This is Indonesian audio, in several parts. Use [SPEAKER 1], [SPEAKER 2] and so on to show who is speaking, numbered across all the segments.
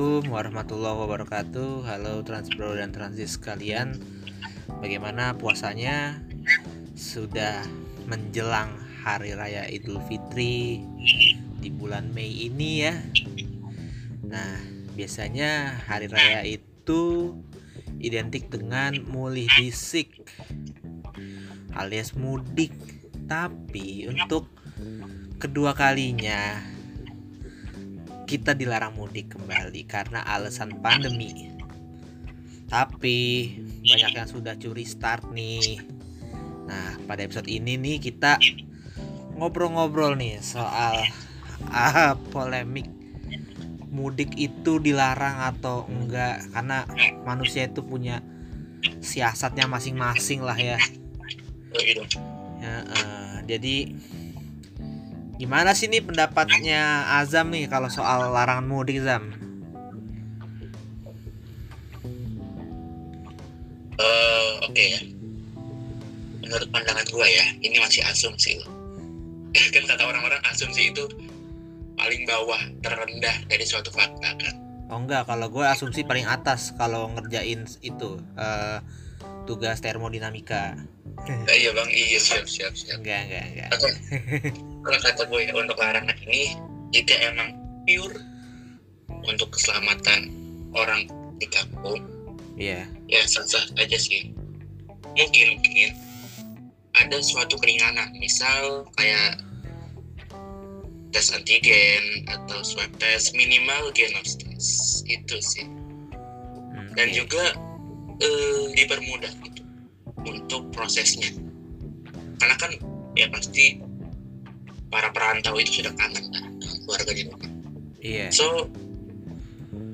[SPEAKER 1] Assalamualaikum warahmatullahi wabarakatuh. Halo Transbro dan Transis sekalian Bagaimana puasanya? Sudah menjelang Hari Raya Idul Fitri Di bulan Mei ini ya. Nah biasanya Hari Raya itu Identik dengan mulih disik Alias mudik. Tapi untuk kedua kalinya kita dilarang mudik kembali karena alasan pandemi. Tapi banyak yang sudah curi start nih. Nah, pada episode ini nih kita ngobrol-ngobrol nih soal ah, polemik mudik itu dilarang atau enggak karena manusia itu punya siasatnya masing-masing lah ya. ya uh, jadi Gimana sih nih pendapatnya Azam nih kalau soal larangan mudik Zam?
[SPEAKER 2] Uh, Oke okay ya. Menurut pandangan gue ya, ini masih asumsi loh. kan kata orang-orang asumsi itu paling bawah, terendah dari suatu fakta kan.
[SPEAKER 1] Oh enggak, kalau gue asumsi paling atas kalau ngerjain itu uh, tugas termodinamika.
[SPEAKER 2] Eh, iya bang, iya siap siap siap.
[SPEAKER 1] Enggak enggak enggak.
[SPEAKER 2] Kalau kata gue ya untuk larangan ini jika emang pure untuk keselamatan orang di kampung,
[SPEAKER 1] iya.
[SPEAKER 2] Yeah. Ya sah-sah aja sih. Mungkin mungkin ada suatu keringanan, misal kayak tes antigen atau swab test minimal genos test itu sih. Hmm, Dan juga eh, dipermudah gitu untuk prosesnya karena kan ya pasti para perantau itu sudah kangen kan keluarga di rumah
[SPEAKER 1] iya yeah.
[SPEAKER 2] so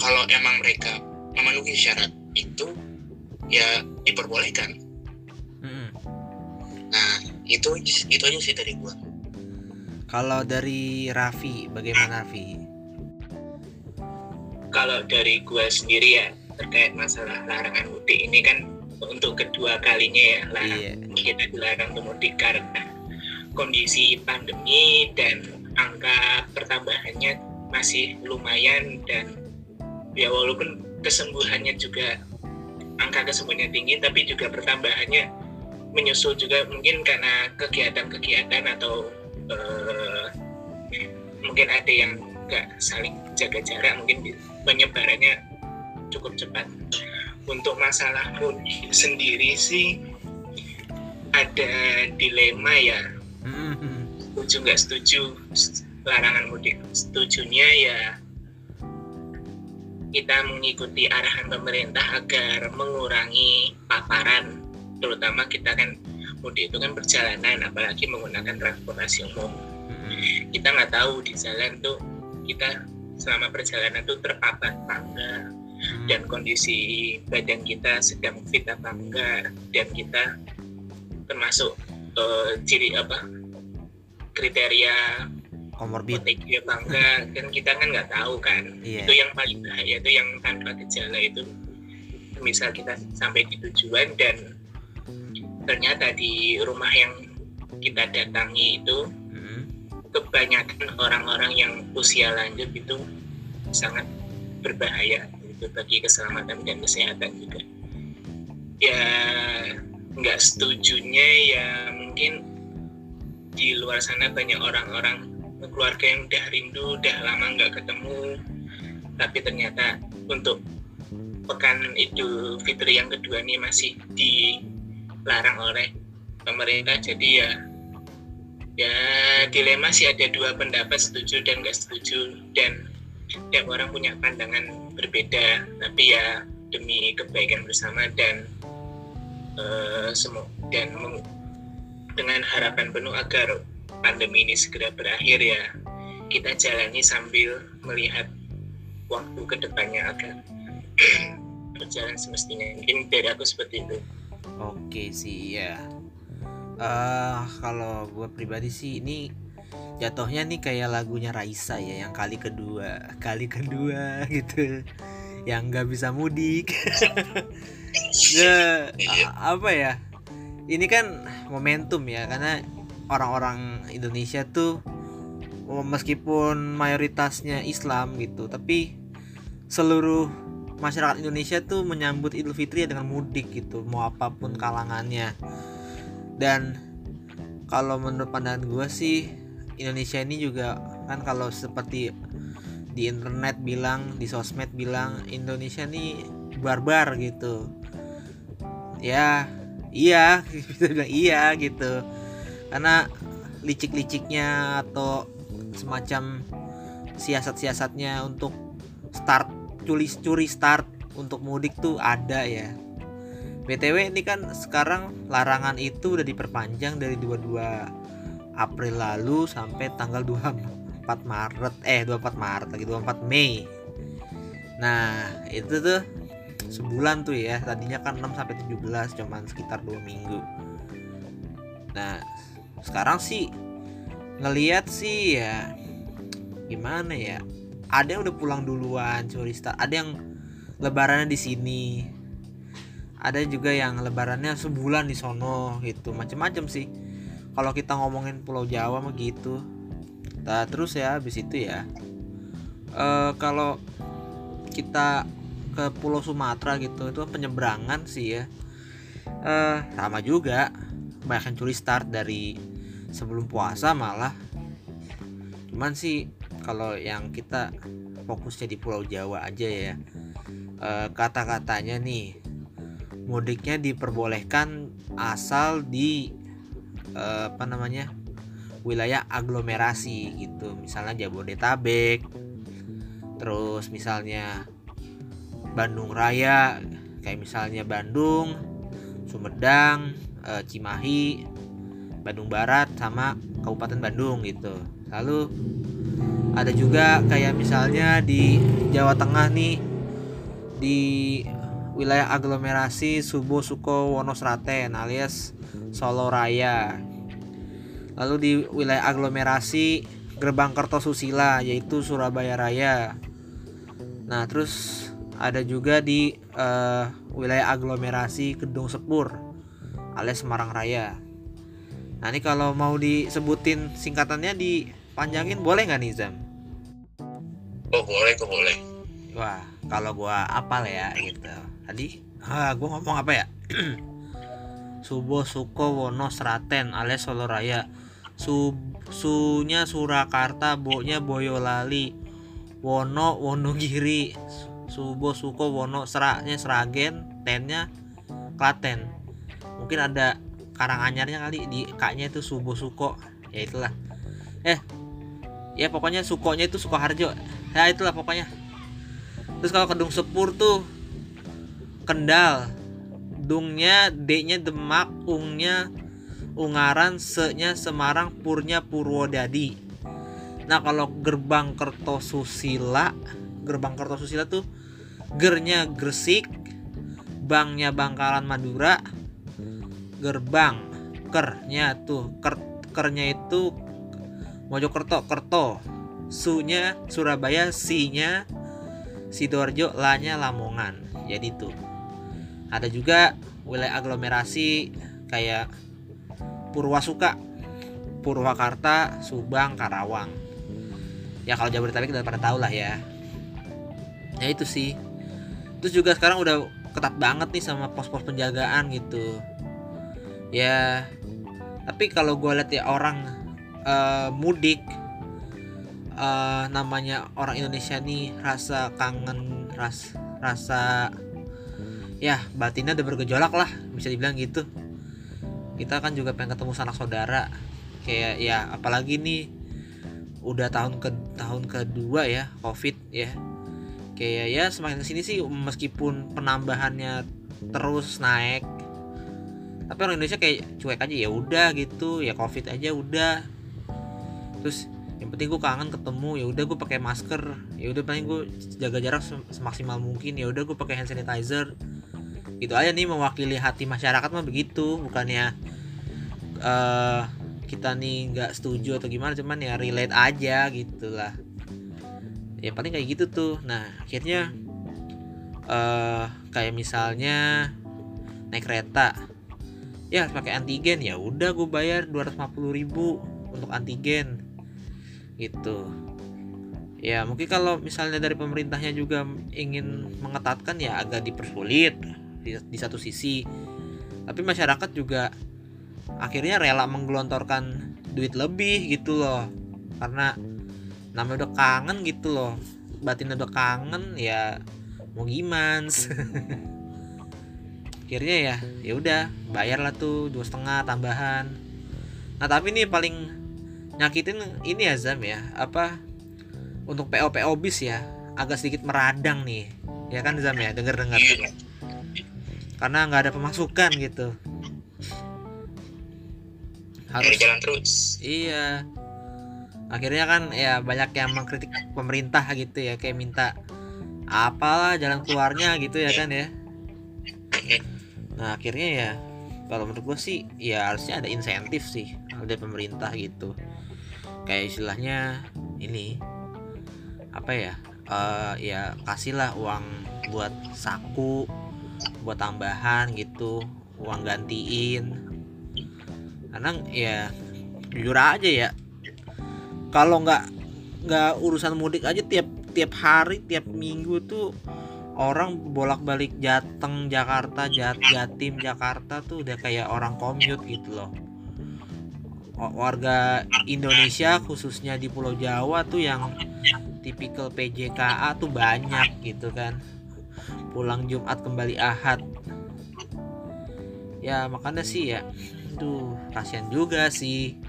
[SPEAKER 2] kalau emang mereka memenuhi syarat itu ya diperbolehkan
[SPEAKER 1] mm.
[SPEAKER 2] nah itu itu aja sih dari gua
[SPEAKER 1] kalau dari Raffi bagaimana Raffi
[SPEAKER 2] kalau dari gua sendiri ya terkait masalah larangan mudik ini kan untuk kedua kalinya ya larang iya. kita dilarang mudik karena kondisi pandemi dan angka pertambahannya masih lumayan dan ya walaupun kesembuhannya juga angka kesembuhannya tinggi tapi juga pertambahannya menyusul juga mungkin karena kegiatan-kegiatan atau uh, mungkin ada yang nggak saling jaga jarak mungkin penyebarannya cukup cepat. Untuk masalah mudik sendiri sih ada dilema ya. Setuju nggak setuju larangan mudik? Setujunya ya kita mengikuti arahan pemerintah agar mengurangi paparan, terutama kita kan mudik itu kan perjalanan, apalagi menggunakan transportasi umum.
[SPEAKER 1] Mm-hmm.
[SPEAKER 2] Kita nggak tahu di jalan tuh kita selama perjalanan tuh terpapar apa enggak
[SPEAKER 1] Hmm.
[SPEAKER 2] dan kondisi badan kita sedang fit apa enggak dan kita termasuk uh, ciri apa kriteria
[SPEAKER 1] komorbid
[SPEAKER 2] OTG apa enggak kan kita kan nggak tahu kan.
[SPEAKER 1] Yeah.
[SPEAKER 2] itu yang paling bahaya itu yang tanpa gejala itu. Misal kita sampai di tujuan dan ternyata di rumah yang kita datangi itu
[SPEAKER 1] hmm.
[SPEAKER 2] kebanyakan orang-orang yang usia lanjut itu sangat berbahaya itu bagi keselamatan dan kesehatan juga. Ya nggak setujunya ya mungkin di luar sana banyak orang-orang keluarga yang udah rindu udah lama nggak ketemu. Tapi ternyata untuk pekan Idul Fitri yang kedua ini masih dilarang oleh pemerintah. Jadi ya ya dilema sih ada dua pendapat setuju dan nggak setuju. Dan tiap orang punya pandangan berbeda. Tapi ya demi kebaikan bersama dan uh, semua dan dengan harapan penuh agar pandemi ini segera berakhir ya. Kita jalani sambil melihat waktu ke depannya agar berjalan semestinya. Mungkin dari aku seperti itu.
[SPEAKER 1] Oke sih ya. Uh, kalau gue pribadi sih ini jatuhnya nih kayak lagunya Raisa ya yang kali kedua kali kedua gitu. Yang nggak bisa mudik. Ya, apa ya ini kan momentum ya karena orang-orang Indonesia tuh meskipun mayoritasnya Islam gitu tapi seluruh masyarakat Indonesia tuh menyambut Idul Fitri ya dengan mudik gitu mau apa pun kalangannya. Dan kalau menurut pandangan gue sih Indonesia ini juga kan kalau seperti di internet bilang di sosmed bilang Indonesia ini barbar gitu. Ya iya bisa bilang iya gitu. Karena licik-liciknya atau semacam siasat-siasatnya untuk start curi curi start untuk mudik tuh ada ya. BTW ini kan sekarang larangan itu udah diperpanjang dari 22 April lalu sampai tanggal 24 Maret eh 24 Maret lagi 24 Mei. Nah itu tuh sebulan tuh ya tadinya kan 6 sampai 17 cuman sekitar dua minggu. Nah sekarang sih ngeliat sih ya gimana ya ada yang udah pulang duluan curi start ada yang lebarannya di sini. Ada juga yang lebarannya sebulan di sono gitu. Macem-macem sih. Kalau kita ngomongin Pulau Jawa mah gitu. Nah, terus ya habis itu ya e, kalau kita ke Pulau Sumatera gitu. Itu penyeberangan sih ya. E, sama juga banyak yang curi start dari sebelum puasa malah. Cuman sih kalau yang kita fokusnya di Pulau Jawa aja ya e, kata-katanya nih mudiknya diperbolehkan asal di e, apa namanya wilayah aglomerasi gitu. Misalnya Jabodetabek terus misalnya Bandung Raya kayak misalnya Bandung Sumedang e, Cimahi Bandung Barat sama Kabupaten Bandung gitu. Lalu ada juga kayak misalnya di Jawa Tengah nih di wilayah aglomerasi Subo Suko Wonosraten alias Solo Raya. Lalu di wilayah aglomerasi Gerbang Kertosusila yaitu Surabaya Raya. Nah terus ada juga di uh, wilayah aglomerasi Gedung Sepur alias Semarang Raya. Nah ini kalau mau disebutin singkatannya dipanjangin boleh nggak nih Zam?
[SPEAKER 2] oh boleh kok boleh.
[SPEAKER 1] Wah kalau gua apal ya gitu. Tadi ah gua ngomong apa ya? Subo Suko Wono Sraten alias Solo Raya. Su Sunya Surakarta Bonya Boyolali. Wono Wonogiri Subo Suko Wono Seraknya Seragen Tennya Klaten. Mungkin ada Karanganyarnya kali di kaknya itu Subo Suko. Ya itulah. Eh ya pokoknya Sukonya itu Sukoharjo. Ya itulah pokoknya. Terus kalau kedung sepur tuh kendal. Dungnya d-nya demak ungnya ungaran se-nya semarang purnya purwodadi. Nah kalau gerbang kertosusila gerbang kertosusila tuh gernya gresik bangnya bangkalan madura gerbang kernya tuh ker kernya itu mojokerto kerto Sunya Surabaya, Si-nya Sidoarjo, La-nya Lamongan. Jadi tuh. Ada juga wilayah aglomerasi kayak Purwasuka, Purwakarta, Subang, Karawang. Ya kalau Jabodetabek udah pada tahu lah ya. Ya itu sih. Terus juga sekarang udah ketat banget nih sama pos-pos penjagaan gitu. Ya, tapi kalau gue lihat ya orang uh, mudik uh, namanya orang Indonesia nih rasa kangen ras rasa ya batinnya udah bergejolak lah bisa dibilang gitu. Kita kan juga pengen ketemu sanak saudara. Kayak ya apalagi nih udah tahun ke tahun kedua ya covid ya kayak ya semakin ke sini sih meskipun penambahannya terus naik tapi orang Indonesia kayak cuek aja ya udah gitu. Ya covid aja udah. Terus yang penting gue kangen ketemu ya udah gue pakai masker. Ya udah paling gue jaga jarak semaksimal mungkin. Ya udah gue pakai hand sanitizer. Gitu aja nih mewakili hati masyarakat mah begitu. Bukannya uh, kita nih nggak setuju atau gimana cuman ya relate aja gitulah ya paling kayak gitu tuh. Nah akhirnya uh, kayak misalnya naik kereta. Ya pakai antigen. Ya udah gue bayar 250 ribu untuk antigen. Gitu. Ya mungkin kalau misalnya dari pemerintahnya juga ingin mengetatkan ya agak dipersulit di, di satu sisi. Tapi masyarakat juga akhirnya rela menggelontorkan duit lebih gitu loh. Karena namanya udah kangen gitu loh. Batin udah kangen ya mau gimana akhirnya ya ya udah bayar lah tuh dua setengah tambahan. Nah tapi ini paling nyakitin ini ya Zam ya. Apa untuk PO PO bis ya agak sedikit meradang nih. Ya kan Zam ya? Denger dengar
[SPEAKER 2] Iya.
[SPEAKER 1] karena nggak ada pemasukan gitu. Harus
[SPEAKER 2] jalan terus.
[SPEAKER 1] Iya. Akhirnya kan ya banyak yang mengkritik pemerintah gitu ya kayak minta apalah jalan keluarnya gitu ya kan ya. Nah, akhirnya ya kalau menurut gue sih ya harusnya ada insentif sih dari pemerintah gitu. Kayak istilahnya ini apa ya? eh ya kasihlah uang buat saku buat tambahan gitu, uang gantiin. Karena ya jujur aja ya kalau nggak nggak urusan mudik aja tiap tiap hari tiap minggu tuh orang bolak-balik Jateng Jakarta Jat Jatim Jakarta tuh udah kayak orang commute gitu loh. Warga Indonesia khususnya di Pulau Jawa tuh yang tipikal PJKA tuh banyak gitu kan. Pulang Jumat kembali Ahad. Ya makanya sih ya tuh kasihan juga sih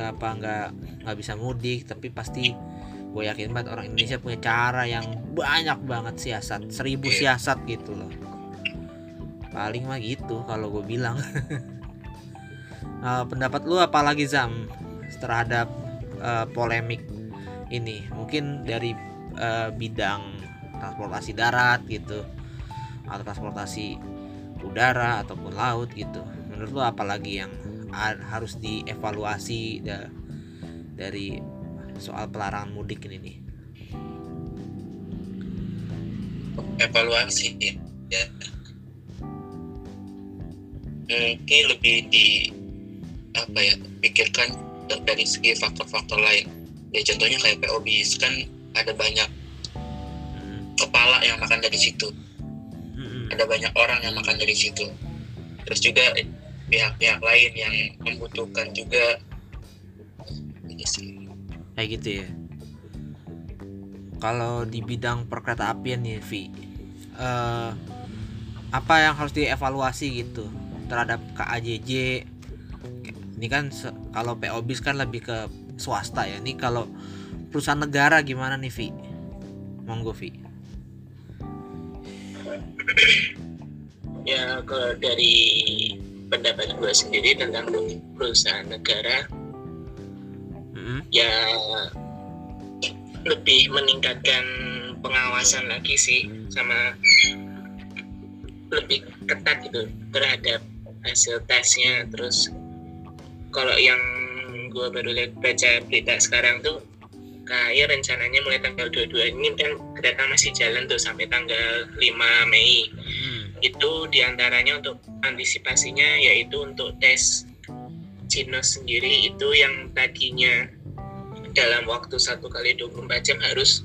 [SPEAKER 1] nggak apa nggak nggak bisa mudik? Tapi pasti gue yakin banget orang Indonesia punya cara yang banyak banget siasat seribu
[SPEAKER 2] Iya.
[SPEAKER 1] siasat gitu loh. Paling mah gitu kalau gue bilang. Eh, pendapat lu apa lagi Zam terhadap eh, polemik ini? Mungkin dari eh, bidang transportasi darat gitu atau transportasi udara ataupun laut gitu. Menurut lu apa lagi yang harus dievaluasi da- dari soal pelarangan mudik ini nih.
[SPEAKER 2] Evaluasi ya. Mungkin lebih di apa ya pikirkan dari segi faktor-faktor lain. Ya contohnya kayak PO bis kan ada banyak
[SPEAKER 1] Hmm,
[SPEAKER 2] kepala yang makan dari situ.
[SPEAKER 1] Hmm,
[SPEAKER 2] ada banyak orang yang makan dari situ. Terus juga pihak-pihak lain yang membutuhkan juga. Iya
[SPEAKER 1] kayak gitu ya. Kalau di bidang perkereta apian nih Vi eh, apa yang harus dievaluasi gitu terhadap KAJJ ini kan kalau PO bis kan lebih ke swasta ya. Ini kalau perusahaan negara gimana nih Vi? Monggo Vi.
[SPEAKER 2] Ya kalau dari pendapat gue sendiri tentang perusahaan negara
[SPEAKER 1] Mm-mm.
[SPEAKER 2] ya lebih meningkatkan pengawasan lagi sih sama lebih ketat gitu terhadap hasil tesnya terus kalau yang gue baru lihat baca berita sekarang tuh kayak rencananya mulai tanggal 22 ini kan kereta masih jalan tuh sampai tanggal 5 Mei
[SPEAKER 1] Mm.
[SPEAKER 2] Itu di antaranya untuk antisipasinya yaitu untuk tes Genos sendiri itu yang tadinya dalam waktu satu kali 24 jam harus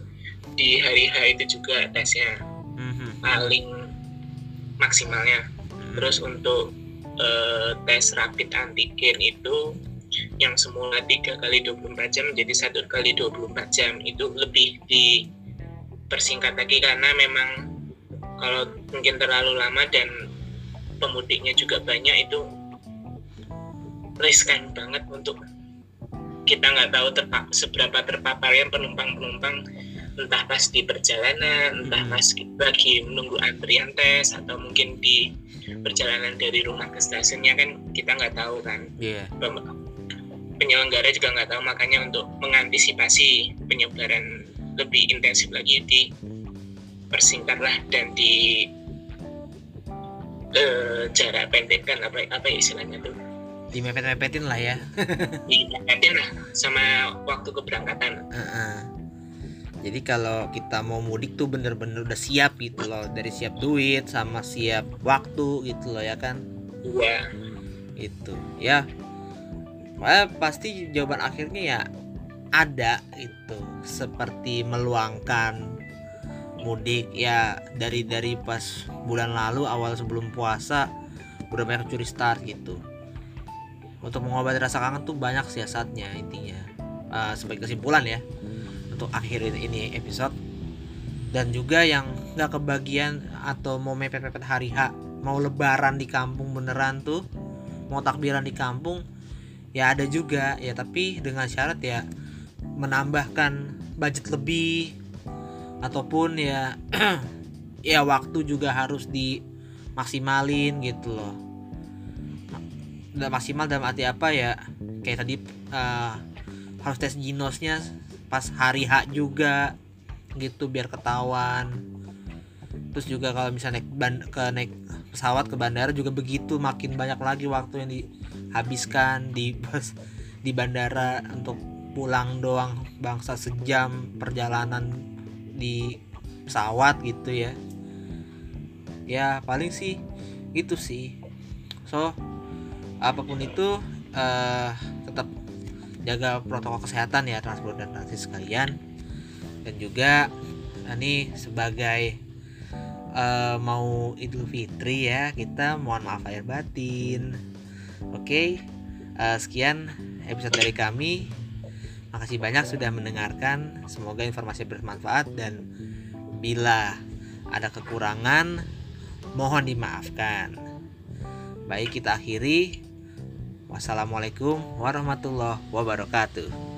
[SPEAKER 2] di hari H itu juga tesnya
[SPEAKER 1] Mhm.
[SPEAKER 2] paling maksimalnya
[SPEAKER 1] Mm.
[SPEAKER 2] terus untuk eh, tes rapid antigen itu yang semula tiga kali 24 jam menjadi satu kali 24 jam itu lebih dipersingkat lagi karena memang kalau mungkin terlalu lama dan pemudiknya juga banyak itu riskan banget untuk kita nggak tahu terpa- seberapa terpaparnya penumpang-penumpang entah pas di perjalanan, entah
[SPEAKER 1] Hmm.
[SPEAKER 2] pas lagi menunggu antrian tes atau mungkin di perjalanan dari rumah ke stasiunnya kan kita nggak tahu kan
[SPEAKER 1] Iya.
[SPEAKER 2] Pem- penyelenggara juga nggak tahu makanya untuk mengantisipasi penyebaran lebih intensif lagi di persingkatlah dan di eh, jarak pendekkan apa apa istilahnya tuh?
[SPEAKER 1] Dimepet-mepetin lah ya.
[SPEAKER 2] Diingatin lah sama waktu keberangkatan.
[SPEAKER 1] Heeh. Jadi kalau kita mau mudik tuh bener-bener udah siap gitu loh. Dari siap duit sama siap waktu gitu loh ya kan?
[SPEAKER 2] Dua
[SPEAKER 1] Itu ya. Makanya pasti jawaban akhirnya ya ada itu seperti meluangkan mudik. Ya dari dari pas bulan lalu awal sebelum puasa udah banyak curi start gitu. Untuk mengobati rasa kangen tuh banyak siasatnya intinya. Uh, sebagai kesimpulan ya untuk akhirin ini episode. Dan juga yang nggak kebagian atau mau mepet-mepet hari H mau lebaran di kampung beneran tuh mau takbiran di kampung ya ada juga. Ya tapi dengan syarat ya menambahkan budget lebih ataupun ya ya waktu juga harus dimaksimalin gitu loh. Udah maksimal dalam arti apa ya? Kayak tadi uh, harus tes ginosnya pas hari H juga gitu biar ketahuan. Terus juga kalau misalnya naik ban ke naik pesawat ke bandara juga begitu makin banyak lagi waktu yang dihabiskan di bus di bandara untuk pulang doang bangsa sejam perjalanan di pesawat gitu ya. Ya paling sih gitu sih. So apa pun itu uh, tetap jaga protokol kesehatan ya transport dan transit sekalian. Dan juga ini sebagai uh, mau Idul Fitri ya kita mohon maaf lahir batin. Oke okay, uh, sekian episode dari kami makasih banyak sudah mendengarkan. Semoga informasi bermanfaat dan bila ada kekurangan mohon dimaafkan. Baik kita akhiri. Wassalamualaikum warahmatullahi wabarakatuh.